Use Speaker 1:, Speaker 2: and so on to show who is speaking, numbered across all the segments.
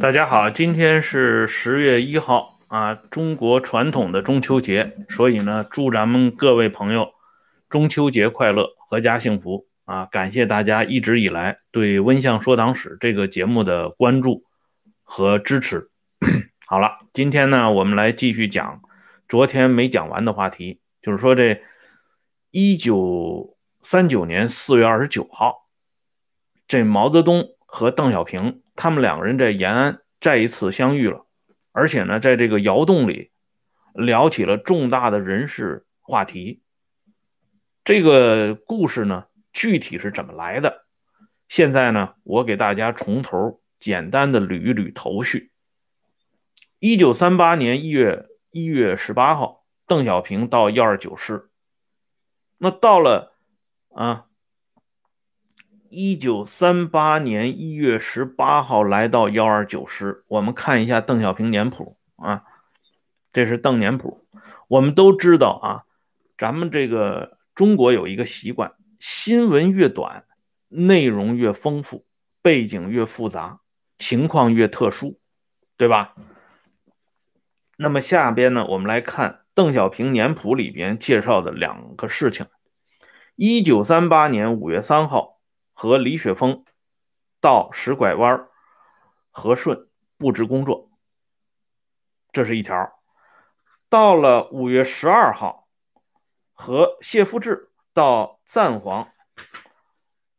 Speaker 1: 大家好，今天是十月一号啊，中国传统的中秋节，所以呢，祝咱们各位朋友中秋节快乐，阖家幸福啊！感谢大家一直以来对《温相说党史》这个节目的关注和支持。好了，今天呢，我们来继续讲昨天没讲完的话题，就是说这一九三九年四月二十九号，这毛泽东和邓小平。他们两个人在延安再一次相遇了，而且呢，在这个窑洞里聊起了重大的人事话题。这个故事呢，具体是怎么来的？现在呢，我给大家从头简单的捋一捋头绪。一九三八年一月一月十八号，邓小平到幺二九师。那到了啊。一九三八年一月十八号来到幺二九师，我们看一下邓小平年谱啊，这是邓年谱。我们都知道啊，咱们这个中国有一个习惯，新闻越短，内容越丰富，背景越复杂，情况越特殊，对吧？那么下边呢，我们来看邓小平年谱里边介绍的两个事情：一九三八年五月三号。和李雪峰到石拐弯和顺布置工作，这是一条。到了五月十二号，和谢富治到赞皇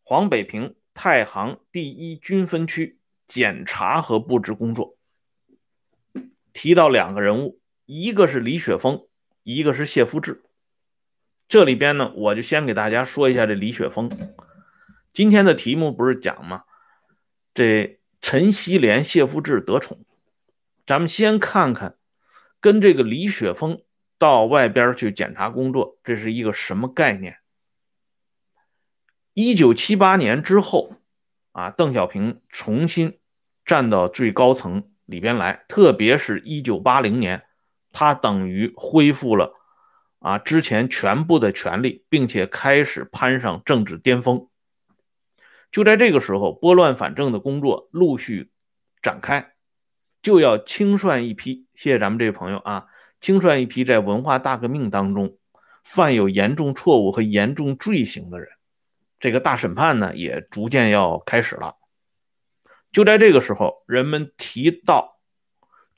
Speaker 1: 黄北平太行第一军分区检查和布置工作。提到两个人物，一个是李雪峰，一个是谢富治。这里边呢，我就先给大家说一下这李雪峰。今天的题目不是讲吗？这陈锡联、谢富治得宠，咱们先看看跟这个李雪峰到外边去检查工作，这是一个什么概念？一九七八年之后啊，邓小平重新站到最高层里边来，特别是一九八零年，他等于恢复了啊之前全部的权利，并且开始攀上政治巅峰。就在这个时候，拨乱反正的工作陆续展开，就要清算一批。谢谢咱们这位朋友啊，清算一批在文化大革命当中犯有严重错误和严重罪行的人。这个大审判呢，也逐渐要开始了。就在这个时候，人们提到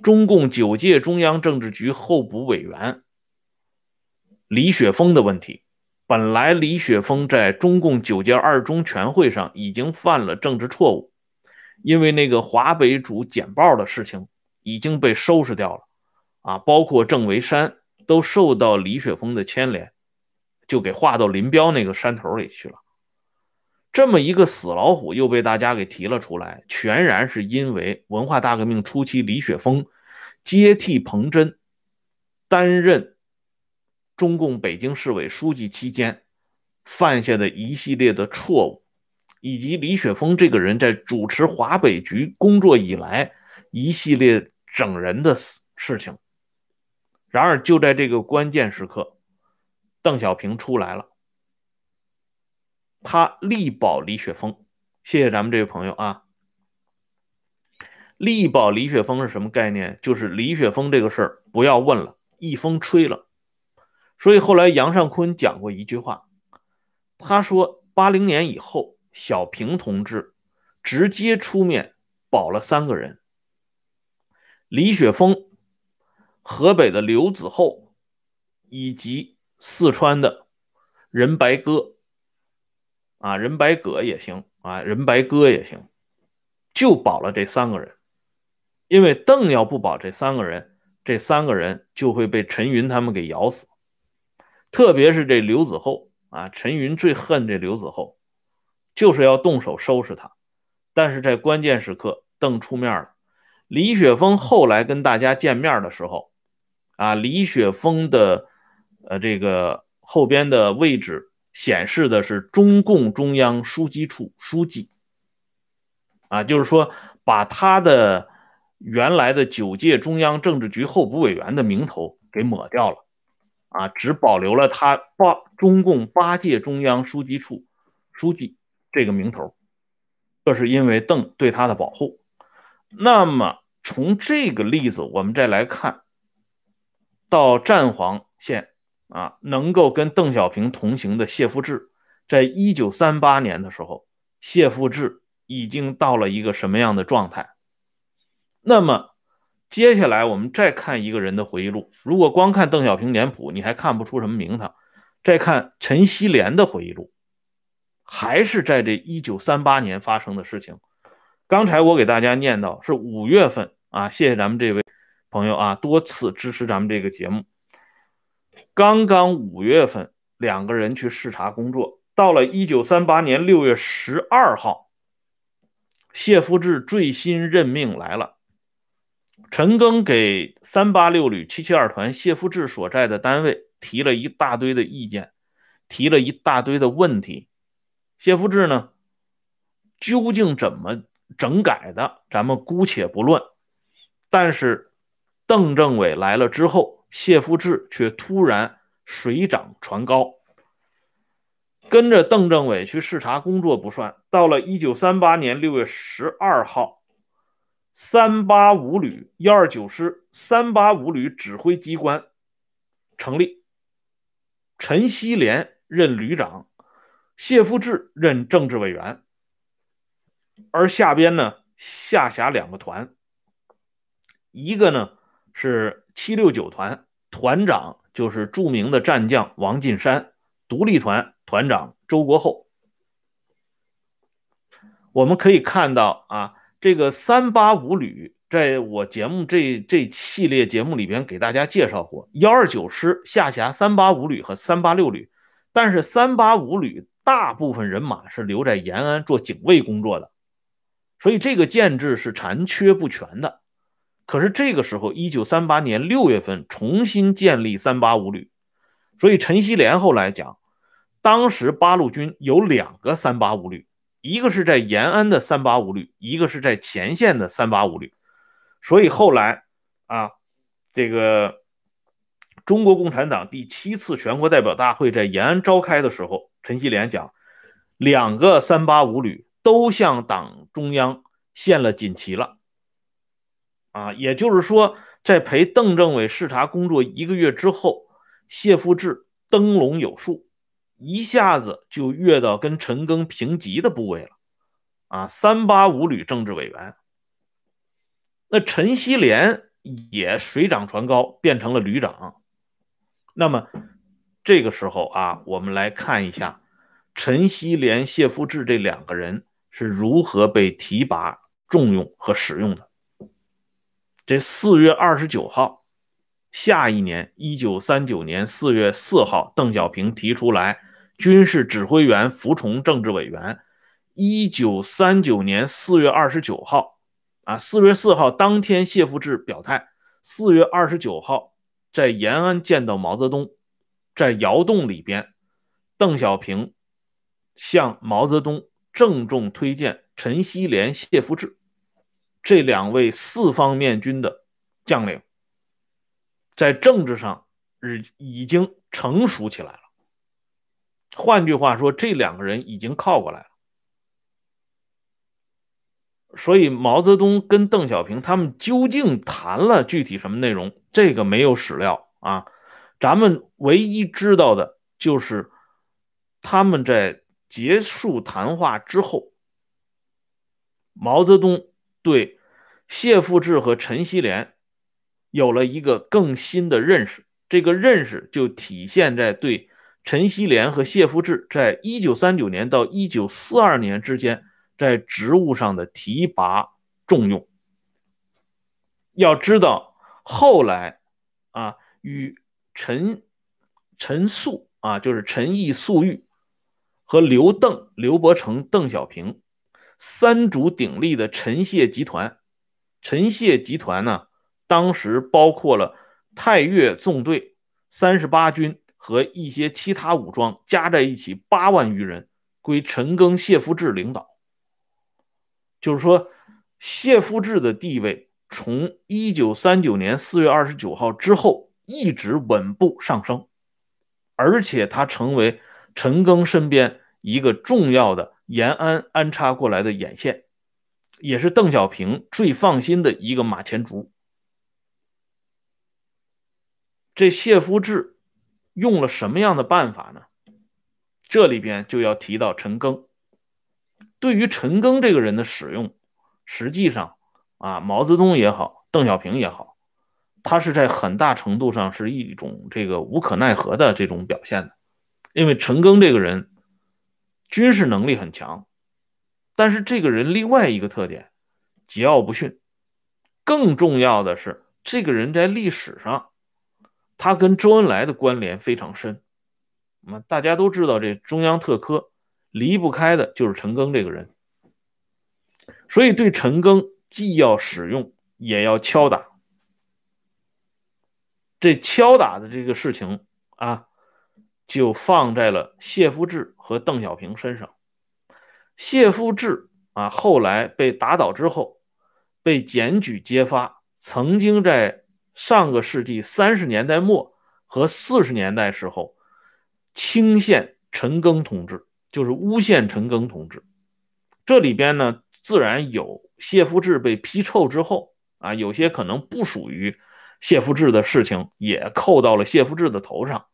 Speaker 1: 中共九届中央政治局候补委员李雪峰的问题。本来李雪峰在中共九届二中全会上已经犯了政治错误，因为那个华北主简报的事情已经被收拾掉了，啊，包括郑维山都受到李雪峰的牵连，就给划到林彪那个山头里去了。这么一个死老虎又被大家给提了出来，全然是因为文化大革命初期李雪峰接替彭真担任。中共北京市委书记期间犯下的一系列的错误，以及李雪峰这个人在主持华北局工作以来一系列整人的事事情。然而，就在这个关键时刻，邓小平出来了，他力保李雪峰。谢谢咱们这位朋友啊！力保李雪峰是什么概念？就是李雪峰这个事儿不要问了，一风吹了。所以后来杨尚昆讲过一句话，他说：“八零年以后，小平同志直接出面保了三个人：李雪峰、河北的刘子厚以及四川的任白鸽。啊，任白葛也行啊，任白鸽也行，就保了这三个人。因为邓要不保这三个人，这三个人就会被陈云他们给咬死。”特别是这刘子厚啊，陈云最恨这刘子厚，就是要动手收拾他。但是在关键时刻，邓出面了。李雪峰后来跟大家见面的时候，啊，李雪峰的呃这个后边的位置显示的是中共中央书记处书记，啊，就是说把他的原来的九届中央政治局候补委员的名头给抹掉了。啊，只保留了他八中共八届中央书记处书记这个名头，这是因为邓对他的保护。那么从这个例子，我们再来看，到战黄县啊，能够跟邓小平同行的谢富治，在一九三八年的时候，谢富治已经到了一个什么样的状态？那么接下来我们再看一个人的回忆录，如果光看邓小平年谱，你还看不出什么名堂。再看陈锡联的回忆录，还是在这一九三八年发生的事情。刚才我给大家念到是五月份啊，谢谢咱们这位朋友啊，多次支持咱们这个节目。刚刚五月份，两个人去视察工作，到了一九三八年六月十二号，谢夫治最新任命来了，陈赓给三八六旅七七二团谢富治所在的单位。提了一大堆的意见，提了一大堆的问题。谢富治呢，究竟怎么整改的，咱们姑且不论。但是邓政委来了之后，谢富治却突然水涨船高。跟着邓政委去视察工作不算，到了一九三八年六月十二号，三八五旅幺二九师三八五旅指挥机关成立。陈锡联任旅长，谢富治任政治委员，而下边呢下辖两个团，一个呢是七六九团，团长就是著名的战将王进山，独立团团长周国厚。我们可以看到啊，这个三八五旅。在我节目这这系列节目里边，给大家介绍过幺二九师下辖三八五旅和三八六旅，但是三八五旅大部分人马是留在延安做警卫工作的，所以这个建制是残缺不全的。可是这个时候，一九三八年六月份重新建立三八五旅，所以陈锡联后来讲，当时八路军有两个三八五旅，一个是在延安的三八五旅，一个是在前线的三八五旅。所以后来啊，这个中国共产党第七次全国代表大会在延安召开的时候，陈锡联讲，两个三八五旅都向党中央献了锦旗了。啊，也就是说，在陪邓政委视察工作一个月之后，谢富治登龙有数，一下子就跃到跟陈赓平级的部位了。啊，三八五旅政治委员。那陈锡联也水涨船高，变成了旅长。那么这个时候啊，我们来看一下陈锡联、谢富治这两个人是如何被提拔、重用和使用的。这四月二十九号，下一年一九三九年四月四号，邓小平提出来军事指挥员服从政治委员。一九三九年四月二十九号。啊，四月四号当天，谢富治表态。四月二十九号，在延安见到毛泽东，在窑洞里边，邓小平向毛泽东郑重推荐陈锡联、谢富治这两位四方面军的将领，在政治上已已经成熟起来了。换句话说，这两个人已经靠过来了。所以毛泽东跟邓小平他们究竟谈了具体什么内容？这个没有史料啊。咱们唯一知道的就是他们在结束谈话之后，毛泽东对谢富治和陈锡联有了一个更新的认识。这个认识就体现在对陈锡联和谢富治在一九三九年到一九四二年之间。在职务上的提拔重用，要知道后来啊，与陈陈粟啊，就是陈毅、粟裕和刘邓、刘伯承、邓小平三足鼎立的陈谢集团。陈谢集团呢，当时包括了太岳纵队、三十八军和一些其他武装，加在一起八万余人，归陈赓、谢富治领导。就是说，谢富治的地位从一九三九年四月二十九号之后一直稳步上升，而且他成为陈赓身边一个重要的延安安插过来的眼线。也是邓小平最放心的一个马前卒。这谢夫治用了什么样的办法呢？这里边就要提到陈赓。对于陈赓这个人的使用，实际上啊，毛泽东也好，邓小平也好，他是在很大程度上是一种这个无可奈何的这种表现的。因为陈赓这个人军事能力很强，但是这个人另外一个特点，桀骜不驯。更重要的是，这个人在历史上。他跟周恩来的关联非常深，那大家都知道，这中央特科离不开的就是陈赓这个人，所以对陈赓既要使用，也要敲打。这敲打的这个事情啊，就放在了谢夫治和邓小平身上。谢夫治啊，后来被打倒之后，被检举揭发，曾经在。上个世纪三十年代末和四十年代时候，轻陷陈赓同志，就是诬陷陈赓同志。这里边呢，自然有谢夫治被批臭之后啊，有些可能不属于谢夫治的事情也扣到了谢夫治的头上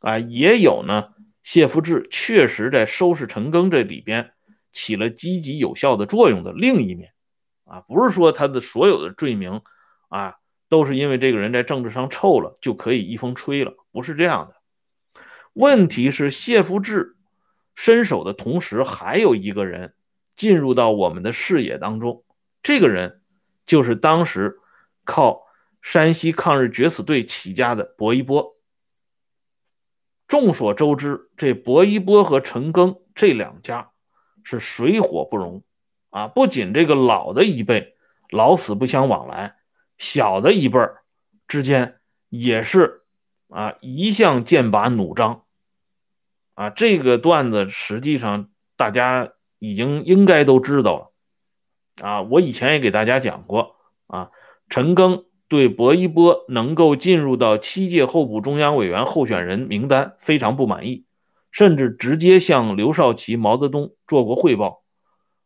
Speaker 1: 啊，也有呢，谢夫治确实在收拾陈赓这里边起了积极有效的作用的另一面啊，不是说他的所有的罪名啊。都是因为这个人在政治上臭了，就可以一风吹了，不是这样的。问题是谢福治伸手的同时，还有一个人进入到我们的视野当中，这个人就是当时靠山西抗日决死队起家的薄一波。众所周知，这薄一波和陈赓这两家是水火不容啊！不仅这个老的一辈老死不相往来。小的一辈儿之间也是啊，一向剑拔弩张啊。这个段子实际上大家已经应该都知道了啊。我以前也给大家讲过啊，陈赓对薄一波能够进入到七届候补中央委员候选人名单非常不满意，甚至直接向刘少奇、毛泽东做过汇报。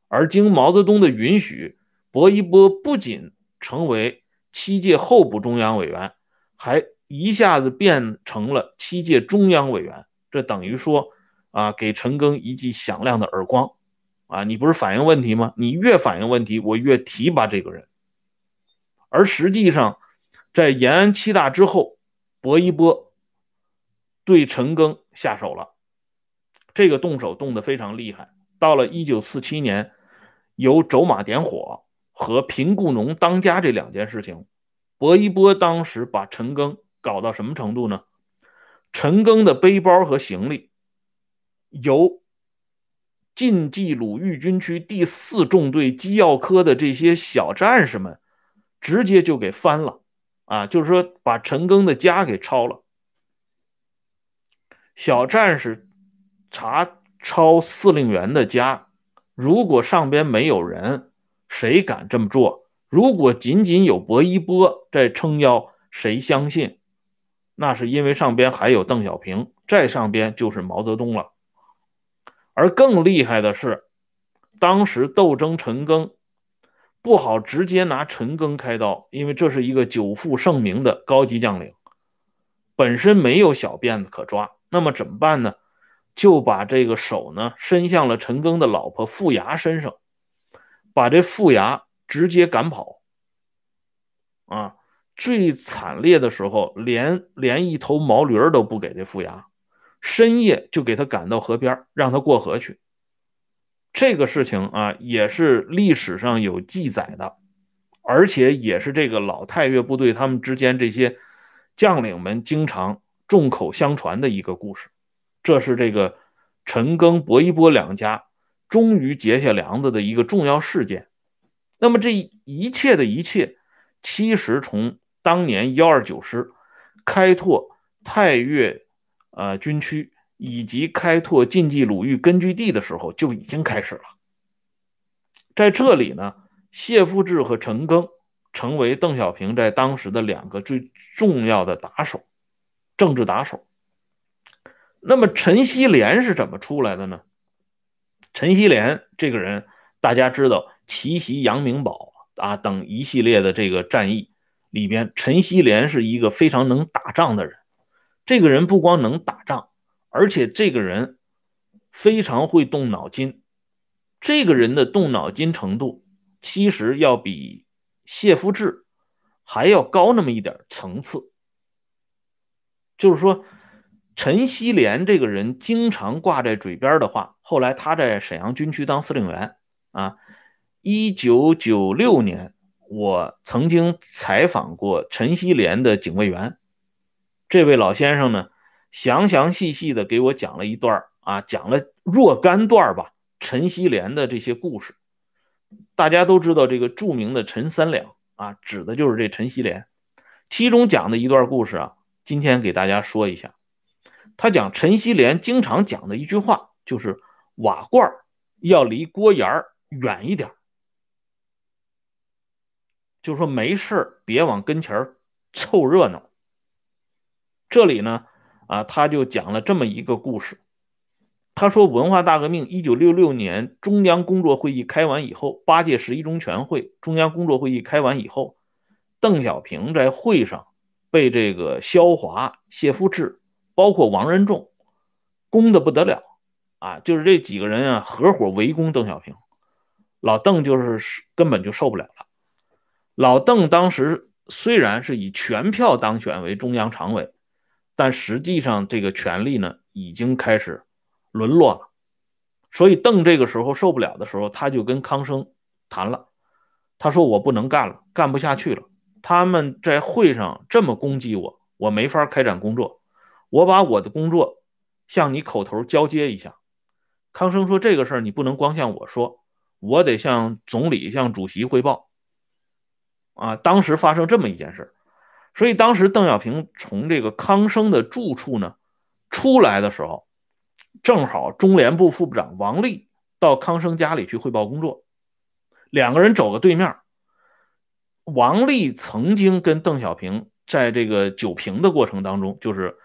Speaker 1: 而经毛泽东的允许，薄一波不仅成为七届候补中央委员，还一下子变成了七届中央委员，这等于说啊，给陈赓一记响亮的耳光啊！你不是反映问题吗？你越反映问题，我越提拔这个人。而实际上，在延安七大之后，薄一波对陈赓下手了，这个动手动得非常厉害。到了一九四七年，由走马点火。和贫雇农当家这两件事情，薄一波当时把陈赓搞到什么程度呢？陈赓的背包和行李由晋冀鲁豫军区第四纵队机要科的这些小战士们直接就给翻了啊！就是说把陈赓的家给抄了。小战士查抄司令员的家，如果上边没有人。谁敢这么做？如果仅仅有薄一波在撑腰，谁相信？那是因为上边还有邓小平，再上边就是毛泽东了。而更厉害的是，当时斗争陈赓不好直接拿陈赓开刀，因为这是一个久负盛名的高级将领，本身没有小辫子可抓。那么怎么办呢？就把这个手呢伸向了陈赓的老婆傅牙身上。把这傅牙直接赶跑，啊，最惨烈的时候，连连一头毛驴都不给这傅牙，深夜就给他赶到河边，让他过河去。这个事情啊，也是历史上有记载的，而且也是这个老太岳部队他们之间这些将领们经常众口相传的一个故事。这是这个陈赓、薄一波两家。终于结下梁子的一个重要事件，那么这一切的一切，其实从当年幺二九师开拓太岳呃军区以及开拓晋冀鲁豫根据地的时候就已经开始了。在这里呢，谢富治和陈赓成为邓小平在当时的两个最重要的打手，政治打手。那么陈锡联是怎么出来的呢？陈锡联这个人大家知道奇袭阳明堡啊等一系列的这个战役里边，陈锡联是一个非常能打仗的人。这个人不光能打仗，而且这个人非常会动脑筋。这个人的动脑筋程度，其实要比谢夫治还要高那么一点层次。就是说，陈锡联这个人经常挂在嘴边的话，后来他在沈阳军区当司令员啊。一九九六年，我曾经采访过陈锡联的警卫员。这位老先生呢，详详细细的给我讲了一段啊，讲了若干段吧，陈锡联的这些故事。大家都知道这个著名的陈三两啊，指的就是这陈锡联。其中讲的一段故事啊，今天给大家说一下。他讲陈锡联经常讲的一句话，就是瓦罐要离锅沿儿远一点，就说没事别往跟前凑热闹。这里呢，啊，他就讲了这么一个故事。他说，文化大革命一九六六年中央工作会议开完以后，八届十一中全会中央工作会议开完以后，邓小平在会上被这个萧华、谢富治，包括王任重攻的不得了啊！就是这几个人啊，合伙围攻邓小平。老邓就是根本就受不了了。老邓当时虽然是以全票当选为中央常委。但实际上，这个权力呢已经开始沦落了，所以邓这个时候受不了的时候，他就跟康生谈了。他说：“我不能干了，干不下去了。他们在会上这么攻击我，我没法开展工作。我把我的工作向你口头交接一下。”康生说：“这个事儿你不能光向我说，我得向总理、向主席汇报。”啊，当时发生这么一件事。所以当时邓小平从这个康生的住处呢出来的时候，正好中联部副部长王力到康生家里去汇报工作，两个人走个对面。王力曾经跟邓小平在这个酒瓶的过程当中，就是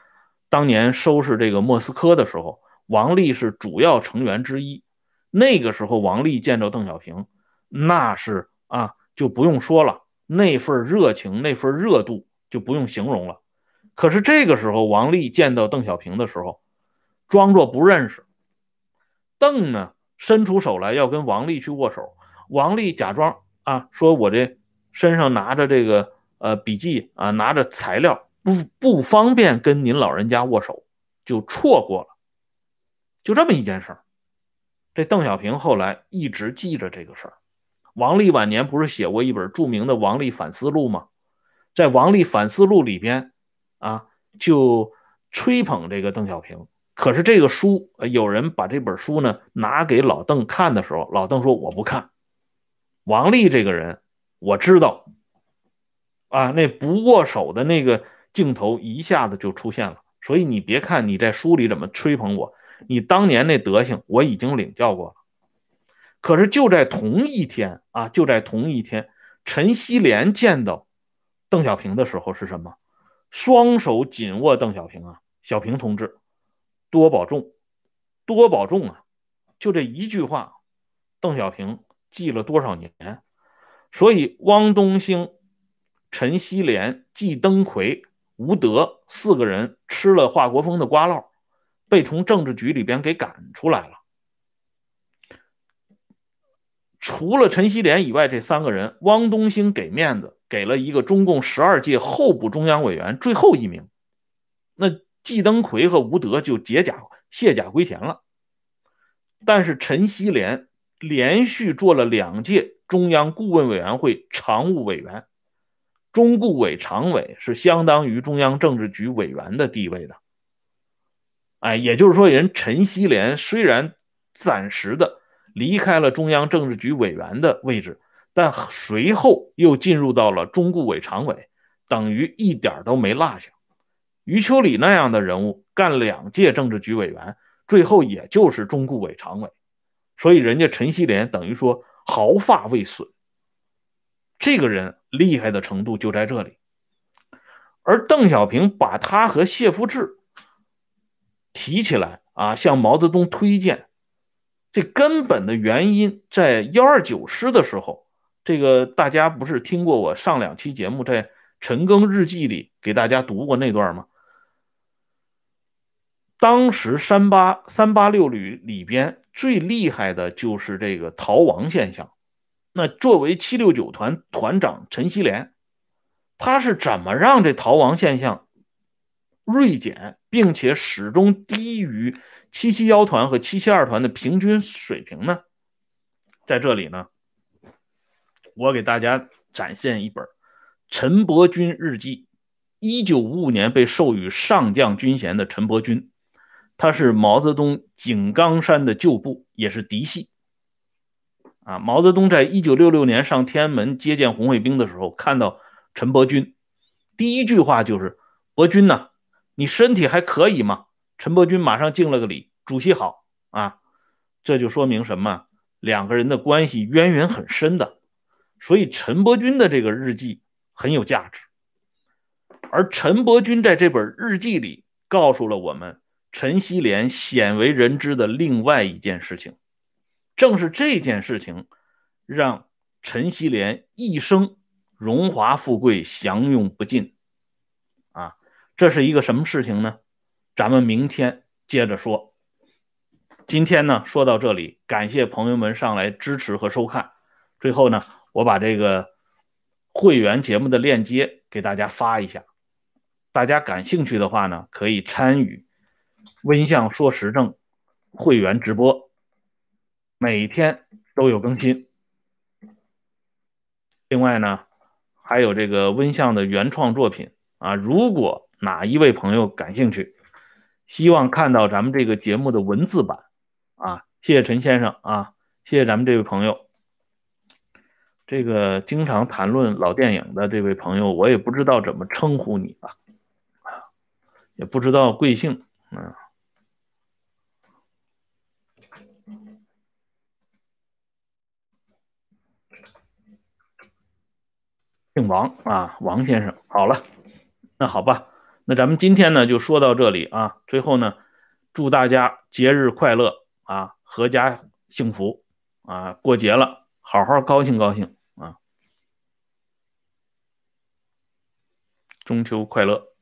Speaker 1: 当年收拾这个莫斯科的时候，王力是主要成员之一。那个时候，王力见着邓小平，那是啊，就不用说了，那份热情，那份热度。就不用形容了。可是这个时候，王力见到邓小平的时候，装作不认识。邓呢，伸出手来要跟王力去握手。王力假装啊，说我这身上拿着这个呃笔记啊，拿着材料，不不方便跟您老人家握手，就错过了。就这么一件事儿。这邓小平后来一直记着这个事儿。王力晚年不是写过一本著名的《王力反思录》吗？在《王力反思录》里边，啊，就吹捧这个邓小平。可是这个书，有人把这本书呢拿给老邓看的时候，老邓说我不看。王力这个人，我知道，啊，那不握手的那个镜头一下子就出现了。所以你别看你在书里怎么吹捧我，你当年那德行我已经领教过了。可是就在同一天啊，就在同一天，陈锡联见到。邓小平的时候是什么？双手紧握邓小平啊，小平同志，多保重，多保重啊！就这一句话，邓小平记了多少年？所以汪东兴、陈锡联、季登奎、吴德四个人吃了华国锋的瓜烙，被从政治局里边给赶出来了。除了陈锡联以外，这三个人，汪东兴给面子。给了一个中共十二届候补中央委员最后一名，那季登奎和吴德就解甲卸甲归田了。但是陈锡联连续做了两届中央顾问委员会常务委员，中顾委常委是相当于中央政治局委员的地位的。哎，也就是说，人陈锡联虽然暂时的离开了中央政治局委员的位置。但随后又进入到了中顾委常委，等于一点都没落下。余秋里那样的人物干两届政治局委员，最后也就是中顾委常委。所以人家陈锡联等于说毫发未损。这个人厉害的程度就在这里。而邓小平把他和谢富治提起来啊，向毛泽东推荐，这根本的原因在幺二九师的时候，这个大家不是听过我上两期节目在陈赓日记里给大家读过那段吗？当时三八三八六旅里边最厉害的就是这个逃亡现象。那作为七六九团团长陈锡联，他是怎么让这逃亡现象锐减，并且始终低于七七幺团和七七二团的平均水平呢？在这里呢，我给大家展现一本陈伯钧日记。一九五五年被授予上将军衔的陈伯钧。他是毛泽东井冈山的旧部，也是嫡系。啊，毛泽东在一九六六年上天安门接见红卫兵的时候，看到陈伯钧，第一句话就是：“伯钧呐，你身体还可以吗？”陈伯钧马上敬了个礼：“主席好。”啊，这就说明什么？两个人的关系渊源很深的。所以陈伯钧的这个日记很有价值。而陈伯钧在这本日记里告诉了我们。陈锡联鲜为人知的另外一件事情，正是这件事情，让陈锡联一生荣华富贵享用不尽。啊，这是一个什么事情呢？咱们明天接着说。今天呢，说到这里，感谢朋友们上来支持和收看。最后呢，我把这个会员节目的链接给大家发一下，大家感兴趣的话呢，可以参与。温相说时政会员直播，每天都有更新。另外呢，还有这个温相的原创作品啊。如果哪一位朋友感兴趣，希望看到咱们这个节目的文字版啊，谢谢陈先生啊，谢谢咱们这位朋友。这个经常谈论老电影的这位朋友，我也不知道怎么称呼你了啊，也不知道贵姓嗯。姓王啊，王先生，好了，那好吧，那咱们今天呢就说到这里啊。最后呢，祝大家节日快乐啊，阖家幸福啊，过节了，好好高兴高兴啊，中秋快乐。